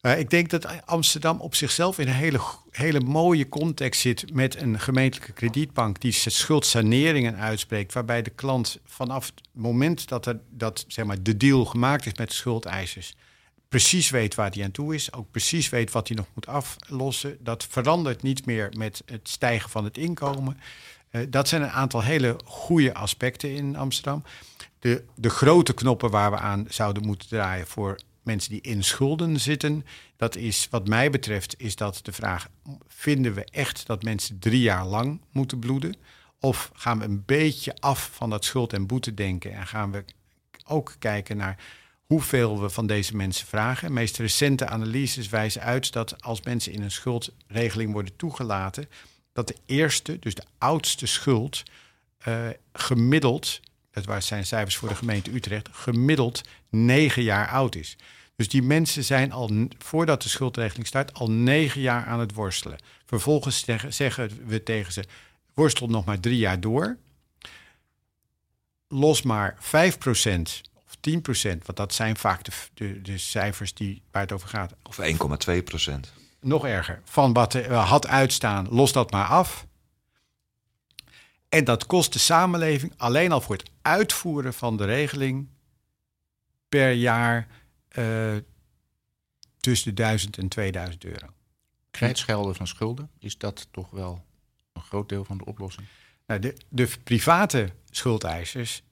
Uh, ik denk dat Amsterdam op zichzelf in een hele, hele mooie context zit met een gemeentelijke kredietbank die schuldsaneringen uitspreekt, waarbij de klant vanaf het moment dat, er, dat zeg maar, de deal gemaakt is met de schuldeisers, precies weet waar hij aan toe is, ook precies weet wat hij nog moet aflossen. Dat verandert niet meer met het stijgen van het inkomen. Uh, dat zijn een aantal hele goede aspecten in Amsterdam. De, de grote knoppen waar we aan zouden moeten draaien voor mensen die in schulden zitten. Dat is, wat mij betreft, is dat de vraag: vinden we echt dat mensen drie jaar lang moeten bloeden? Of gaan we een beetje af van dat schuld en boete denken en gaan we ook kijken naar hoeveel we van deze mensen vragen? De meest recente analyses wijzen uit dat als mensen in een schuldregeling worden toegelaten, dat de eerste, dus de oudste schuld, uh, gemiddeld dat zijn cijfers voor de gemeente Utrecht, gemiddeld negen jaar oud is. Dus die mensen zijn al, voordat de schuldregeling start, al negen jaar aan het worstelen. Vervolgens zeggen we tegen ze, worstel nog maar drie jaar door. Los maar 5% of 10%, want dat zijn vaak de, de, de cijfers die, waar het over gaat. Of 1,2%. Nog erger, van wat er had uitstaan, los dat maar af. En dat kost de samenleving alleen al voor het uitvoeren van de regeling per jaar uh, tussen de 1000 en 2000 euro. Kwijtschelden van schulden, is dat toch wel een groot deel van de oplossing? Nou, de, de private schuldeisers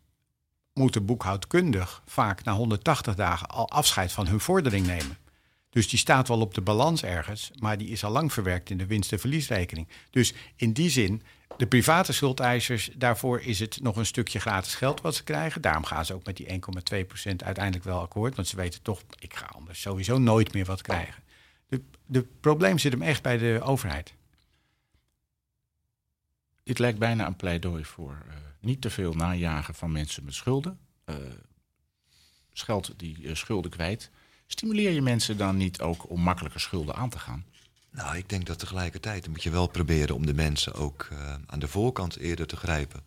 moeten boekhoudkundig vaak na 180 dagen al afscheid van hun vordering nemen. Dus die staat wel op de balans ergens, maar die is al lang verwerkt in de winst- en verliesrekening. Dus in die zin, de private schuldeisers, daarvoor is het nog een stukje gratis geld wat ze krijgen. Daarom gaan ze ook met die 1,2% uiteindelijk wel akkoord, want ze weten toch, ik ga anders sowieso nooit meer wat krijgen. De, de probleem zit hem echt bij de overheid. Dit lijkt bijna een pleidooi voor uh, niet te veel najagen van mensen met schulden. Uh, scheld die uh, schulden kwijt. Stimuleer je mensen dan niet ook om makkelijker schulden aan te gaan? Nou, ik denk dat tegelijkertijd moet je wel proberen om de mensen ook uh, aan de voorkant eerder te grijpen.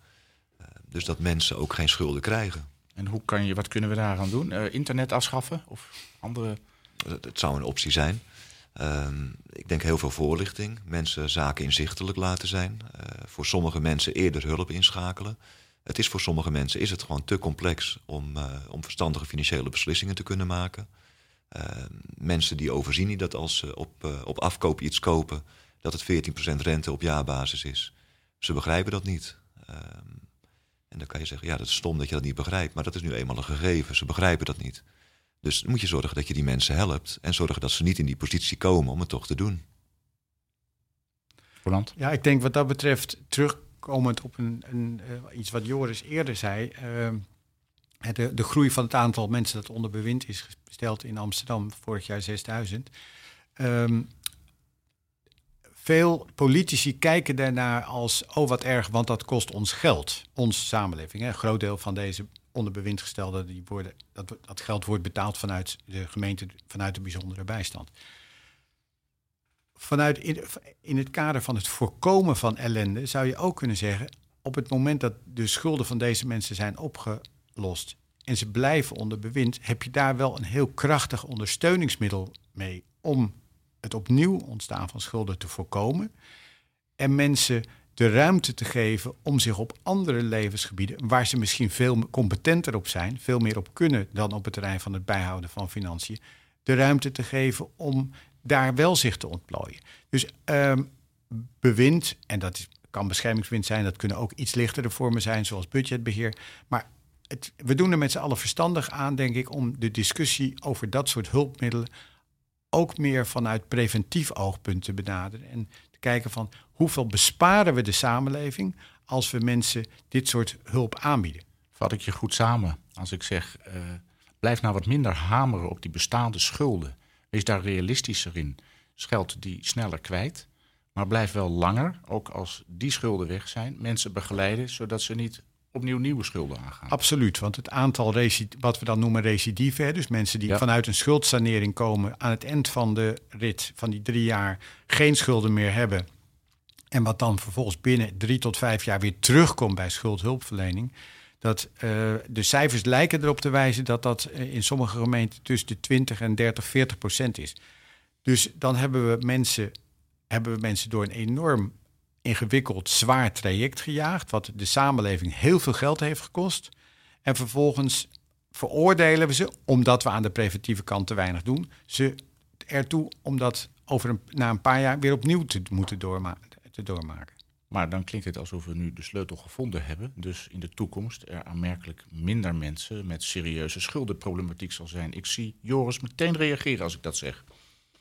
Dus dat mensen ook geen schulden krijgen. En hoe kan je, wat kunnen we daaraan doen? Internet afschaffen of andere? Het zou een optie zijn. Ehm, ik denk heel veel voorlichting. Mensen zaken inzichtelijk laten zijn. Uh, voor sommige mensen eerder hulp inschakelen. Het is voor sommige mensen is het gewoon te complex om, uh, om verstandige financiële beslissingen te kunnen maken. Uh, mensen die overzien niet dat als ze op, uh, op afkoop iets kopen, dat het 14% rente op jaarbasis is. Ze begrijpen dat niet. Uh, en dan kan je zeggen, ja, dat is stom dat je dat niet begrijpt, maar dat is nu eenmaal een gegeven. Ze begrijpen dat niet. Dus dan moet je zorgen dat je die mensen helpt en zorgen dat ze niet in die positie komen om het toch te doen. Roland? Ja, ik denk wat dat betreft, terugkomend op een, een, uh, iets wat Joris eerder zei. Uh, de, de, groei van het aantal mensen dat onder bewind is gesteld in Amsterdam, vorig jaar 6000. Um, veel politici kijken daarnaar als, oh wat erg, want dat kost ons geld, onze samenleving. Hè. Een groot deel van deze onder bewind gestelden, die worden, dat, dat geld wordt betaald vanuit de gemeente, vanuit de bijzondere bijstand. vanuit in, in het kader van het voorkomen van ellende zou je ook kunnen zeggen, op het moment dat de schulden van deze mensen zijn opgelost en ze blijven onder bewind, heb je daar wel een heel krachtig ondersteuningsmiddel mee om het opnieuw ontstaan van schulden te voorkomen. En mensen de ruimte te geven om zich op andere levensgebieden, waar ze misschien veel competenter op zijn, veel meer op kunnen dan op het terrein van het bijhouden van financiën, de ruimte te geven om daar wel zich te ontplooien. Dus um, bewind, en dat kan beschermingswind zijn, dat kunnen ook iets lichtere vormen zijn, zoals budgetbeheer. Maar het, we doen er met z'n allen verstandig aan, denk ik, om de discussie over dat soort hulpmiddelen ook meer vanuit preventief oogpunt te benaderen. En kijken van hoeveel besparen we de samenleving als we mensen dit soort hulp aanbieden. Vat ik je goed samen als ik zeg, uh, blijf nou wat minder hameren op die bestaande schulden. Wees daar realistischer in. Scheld die sneller kwijt, maar blijf wel langer, ook als die schulden weg zijn, mensen begeleiden, zodat ze niet opnieuw nieuwe schulden aangaan. Absoluut, want het aantal wat we dan noemen recidive, dus mensen die vanuit een schuldsanering komen aan het eind van de rit van die drie jaar geen schulden meer hebben en wat dan vervolgens binnen drie tot vijf jaar weer terugkomt bij schuldhulpverlening. Dat uh, de cijfers lijken erop te wijzen dat dat eh, in sommige gemeenten tussen de 20 en 30, 40 procent is. Dus dan hebben we mensen, hebben we mensen door een enorm ingewikkeld, zwaar traject gejaagd, wat de samenleving heel veel geld heeft gekost. En vervolgens veroordelen we ze, omdat we aan de preventieve kant te weinig doen, ze ertoe om dat over een, na een paar jaar weer opnieuw te moeten doormaken te doormaken. Maar dan klinkt het alsof we nu de sleutel gevonden hebben. Dus in de toekomst er aanmerkelijk minder mensen met serieuze schuldenproblematiek zal zijn. Ik zie Joris meteen reageren als ik dat zeg.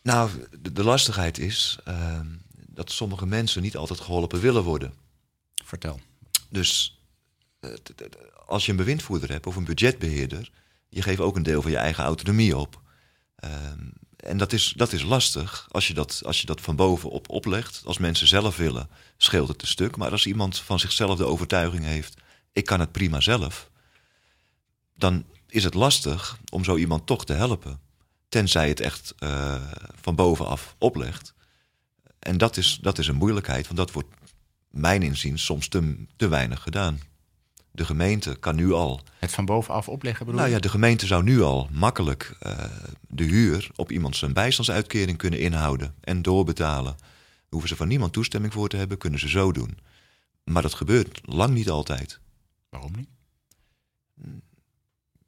Nou, de, lastigheid is uh, dat sommige mensen niet altijd geholpen willen worden. Vertel. Dus uh, als je een bewindvoerder hebt of een budgetbeheerder, je geeft ook een deel van je eigen autonomie op. Uh, en dat is, dat is lastig als je dat, als je dat van bovenop oplegt. Als mensen zelf willen, scheelt het een stuk. Maar als iemand van zichzelf de overtuiging heeft: ik kan het prima zelf, dan is het lastig om zo iemand toch te helpen. Tenzij het echt uh, van bovenaf oplegt. En dat is, dat is een moeilijkheid, want dat wordt, mijn inziens, soms te, te weinig gedaan. De gemeente kan nu al. Het van bovenaf opleggen bedoel Nou ja, de gemeente zou nu al makkelijk uh, de huur op iemand zijn bijstandsuitkering kunnen inhouden en doorbetalen. Hoeven ze van niemand toestemming voor te hebben, kunnen ze zo doen. Maar dat gebeurt lang niet altijd. Waarom niet?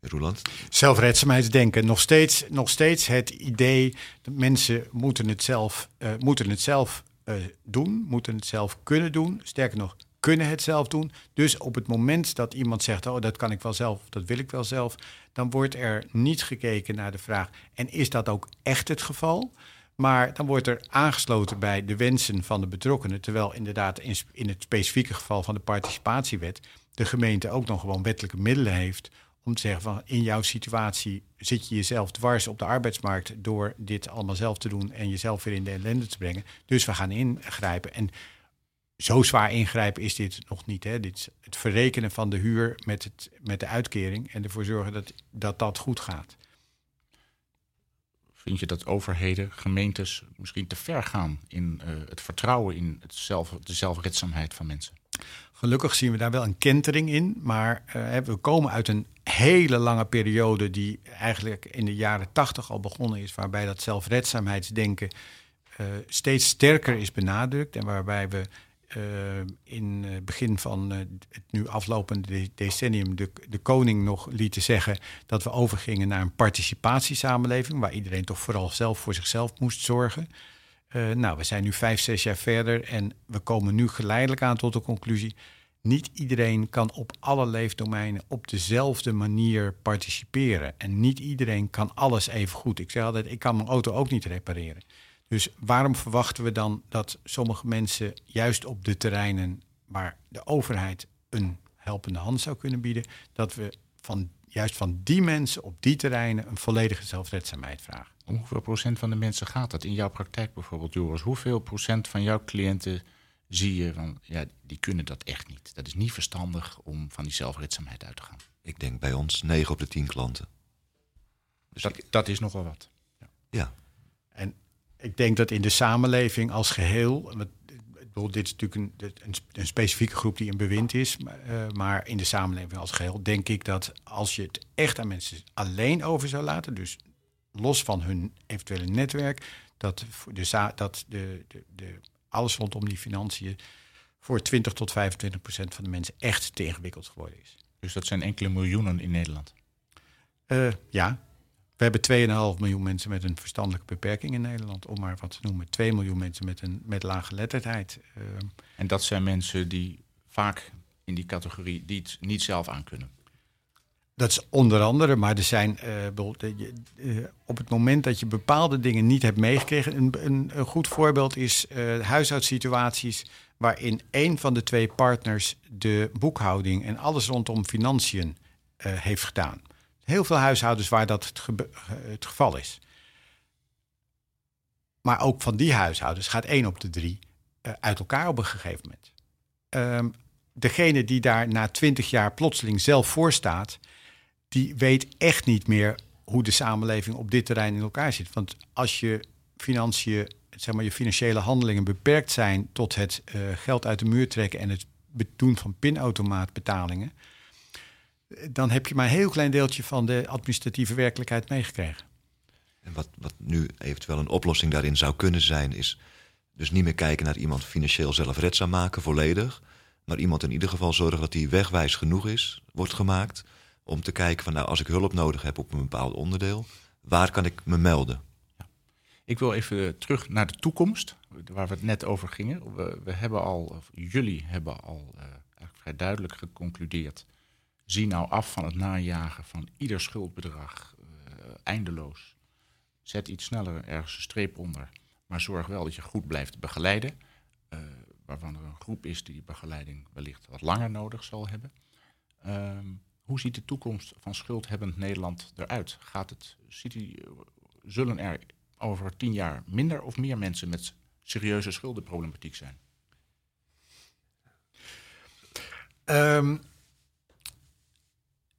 Roeland? Zelfredzaamheidsdenken. Nog steeds, nog steeds het idee dat mensen moeten het zelf, uh, moeten het zelf uh, doen, moeten het zelf kunnen doen. Sterker nog, kunnen het zelf doen. Dus op het moment dat iemand zegt, oh dat kan ik wel zelf, dat wil ik wel zelf, dan wordt er niet gekeken naar de vraag, en is dat ook echt het geval? Maar dan wordt er aangesloten bij de wensen van de betrokkenen, terwijl inderdaad in, in het specifieke geval van de participatiewet de gemeente ook nog gewoon wettelijke middelen heeft om te zeggen van in jouw situatie zit je jezelf dwars op de arbeidsmarkt door dit allemaal zelf te doen en jezelf weer in de ellende te brengen. Dus we gaan ingrijpen. En zo zwaar ingrijpen is dit nog niet. Hè? Dit, het verrekenen van de huur met, het, met de uitkering en ervoor zorgen dat, dat dat goed gaat. Vind je dat overheden, gemeentes misschien te ver gaan in uh, het vertrouwen in het zelf, de zelfredzaamheid van mensen? Gelukkig zien we daar wel een kentering in, maar uh, we komen uit een hele lange periode die eigenlijk in de jaren tachtig al begonnen is, waarbij dat zelfredzaamheidsdenken uh, steeds sterker is benadrukt en waarbij we uh, in het begin van het nu aflopende decennium de, de koning nog lieten zeggen dat we overgingen naar een participatiesamenleving, waar iedereen toch vooral zelf voor zichzelf moest zorgen. Uh, nou, we zijn nu vijf, zes jaar verder en we komen nu geleidelijk aan tot de conclusie. Niet iedereen kan op alle leefdomeinen op dezelfde manier participeren. En niet iedereen kan alles even goed. Ik zeg altijd, ik kan mijn auto ook niet repareren. Dus waarom verwachten we dan dat sommige mensen juist op de terreinen waar de overheid een helpende hand zou kunnen bieden, dat we van, juist van die mensen op die terreinen een volledige zelfredzaamheid vragen? Om hoeveel procent van de mensen gaat dat in jouw praktijk bijvoorbeeld, Joris? Hoeveel procent van jouw cliënten zie je van, ja, die kunnen dat echt niet. Dat is niet verstandig om van die zelfredzaamheid uit te gaan. Ik denk bij ons 9 op de 10 klanten. Dus dat, ik, dat is nogal wat. Ja. ja. En ik denk dat in de samenleving als geheel. want, ik bedoel, dit is natuurlijk een, een, een specifieke groep die in bewind is. maar, eh, maar in de samenleving als geheel denk ik dat als je het echt aan mensen alleen over zou laten. Dus los van hun eventuele netwerk. Dat, de, dat de, de, de, alles rondom die financiën. voor 20 tot 25 procent van de mensen echt te ingewikkeld geworden is. Dus dat zijn enkele miljoenen in Nederland. Eh, ja, we hebben 2,5 miljoen mensen met een verstandelijke beperking in Nederland, om maar wat te noemen. 2 miljoen mensen met een met lage geletterdheid. Eh, En dat zijn mensen die vaak in die categorie die het niet zelf aankunnen. Dat is onder andere, maar er zijn eh, op het moment dat je bepaalde dingen niet hebt meegekregen. Een, een, goed voorbeeld is eh huishoudsituaties waarin een van de twee partners de boekhouding en alles rondom financiën heeft gedaan. Heel veel huishoudens waar dat het, geval is. Maar ook van die huishoudens gaat één op de drie uit elkaar op een gegeven moment. Ehm, degene die daar na twintig jaar plotseling zelf voor staat, die weet echt niet meer hoe de samenleving op dit terrein in elkaar zit. Want als je financiën, zeg maar, je financiële handelingen beperkt zijn tot het eh, geld uit de muur trekken en het doen van pinautomaatbetalingen, dan heb je maar een heel klein deeltje van de administratieve werkelijkheid meegekregen. En wat, wat nu eventueel een oplossing daarin zou kunnen zijn, is dus niet meer kijken naar iemand financieel zelfredzaam maken, volledig. Maar iemand in ieder geval zorgen dat hij wegwijs genoeg is, wordt gemaakt. Om te kijken van nou, als ik hulp nodig heb op een bepaald onderdeel, waar kan ik me melden? Ik wil even terug naar de toekomst, waar we het net over gingen. We, hebben al, of jullie hebben al eh, eigenlijk vrij duidelijk geconcludeerd. Zie nou af van het najagen van ieder schuldbedrag, eh, eindeloos. Zet iets sneller ergens een streep onder, maar zorg wel dat je goed blijft begeleiden. eh, waarvan er een groep is die die begeleiding wellicht wat langer nodig zal hebben. Ehm, hoe ziet de toekomst van schuldhebbend Nederland eruit? Gaat het, ziet eh, zullen er over tien jaar minder of meer mensen met serieuze schuldenproblematiek zijn? Ehm,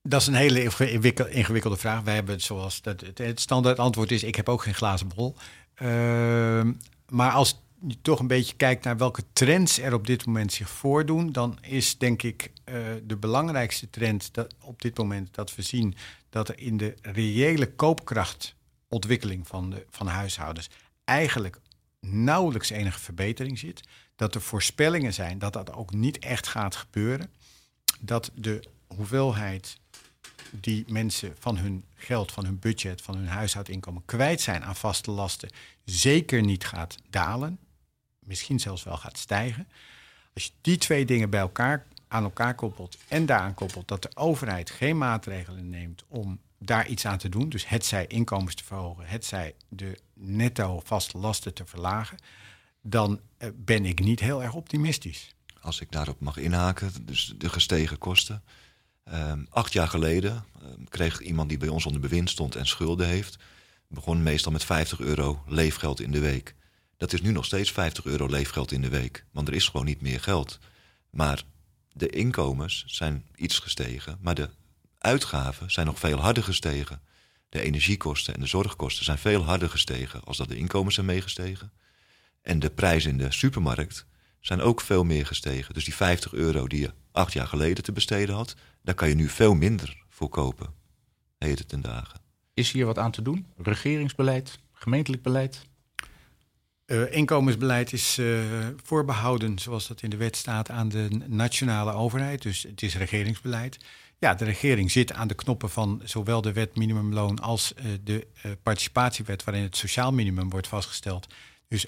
dat is een hele ingewikkel- ingewikkelde vraag. Wij hebben zoals het, het standaard antwoord is: ik heb ook geen glazen bol. Ehm, maar als je toch een beetje kijkt naar welke trends er op dit moment zich voordoen, dan is denk ik eh, de belangrijkste trend dat op dit moment dat we zien dat er in de reële koopkrachtontwikkeling van, de, van huishoudens eigenlijk nauwelijks enige verbetering zit. Dat er voorspellingen zijn dat dat ook niet echt gaat gebeuren. Dat de hoeveelheid die mensen van hun geld, van hun budget, van hun huishoudinkomen kwijt zijn aan vaste lasten, zeker niet gaat dalen. Misschien zelfs wel gaat stijgen. Als je die twee dingen bij elkaar aan elkaar koppelt en daaraan koppelt dat de overheid geen maatregelen neemt om daar iets aan te doen, dus het zij inkomens te verhogen, het zij de netto vaste lasten te verlagen, dan eh, ben ik niet heel erg optimistisch. Als ik daarop mag inhaken, dus de gestegen kosten. Ehm, acht jaar geleden ehm, kreeg iemand die bij ons onder bewind stond en schulden heeft, begon meestal met 50 euro leefgeld in de week. Dat is nu nog steeds 50 euro leefgeld in de week, want er is gewoon niet meer geld. Maar de inkomens zijn iets gestegen, maar de uitgaven zijn nog veel harder gestegen. De energiekosten en de zorgkosten zijn veel harder gestegen als dat de inkomens zijn meegestegen. En de prijzen in de supermarkt zijn ook veel meer gestegen. Dus die 50 euro die je acht jaar geleden te besteden had, daar kan je nu veel minder voor kopen. Heden ten dagen. Is hier wat aan te doen? Regeringsbeleid, gemeentelijk beleid? Uh, inkomensbeleid is uh, voorbehouden, zoals dat in de wet staat, aan de nationale overheid. Dus het is regeringsbeleid. Ja, de regering zit aan de knoppen van zowel de wet minimumloon als uh, de participatiewet, waarin het sociaal minimum wordt vastgesteld. Dus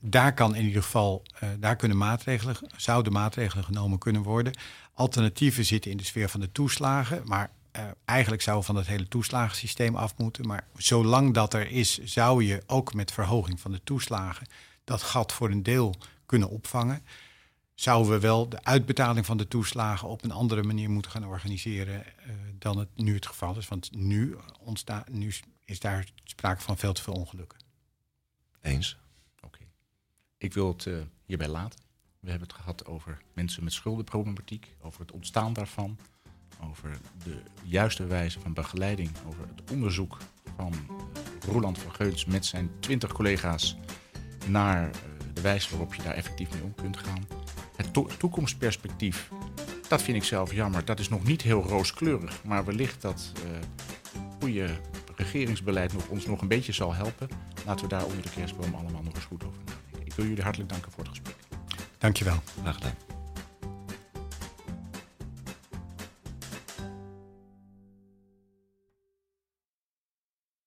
daar kan in ieder geval, daar kunnen maatregelen, zouden maatregelen genomen kunnen worden. Alternatieven zitten in de sfeer van de toeslagen, maar uh, eigenlijk zou van het hele toeslagensysteem af moeten. Maar zolang dat er is, zou je ook met verhoging van de toeslagen dat gat voor een deel kunnen opvangen. Zouden we wel de uitbetaling van de toeslagen op een andere manier moeten gaan organiseren uh, dan het nu het geval is? Want nu, ontstaat, nu is daar sprake van veel te veel ongelukken. Eens. Oké. Ik wil het uh, hierbij laten. We hebben het gehad over mensen met schuldenproblematiek, over het ontstaan daarvan over de juiste wijze van begeleiding, over het onderzoek van Roland van Geuns met zijn 20 collega's naar eh, de wijze waarop je daar effectief mee om kunt gaan. Het to toekomstperspectief, dat vind ik zelf jammer. Dat is nog niet heel rooskleurig, maar wellicht dat uh, goede regeringsbeleid nog, ons nog een beetje zal helpen. Laten we daar onder de kerstboom allemaal nog eens goed over nadenken. Ik wil jullie hartelijk danken voor het gesprek. Dankjewel. Graag gedaan.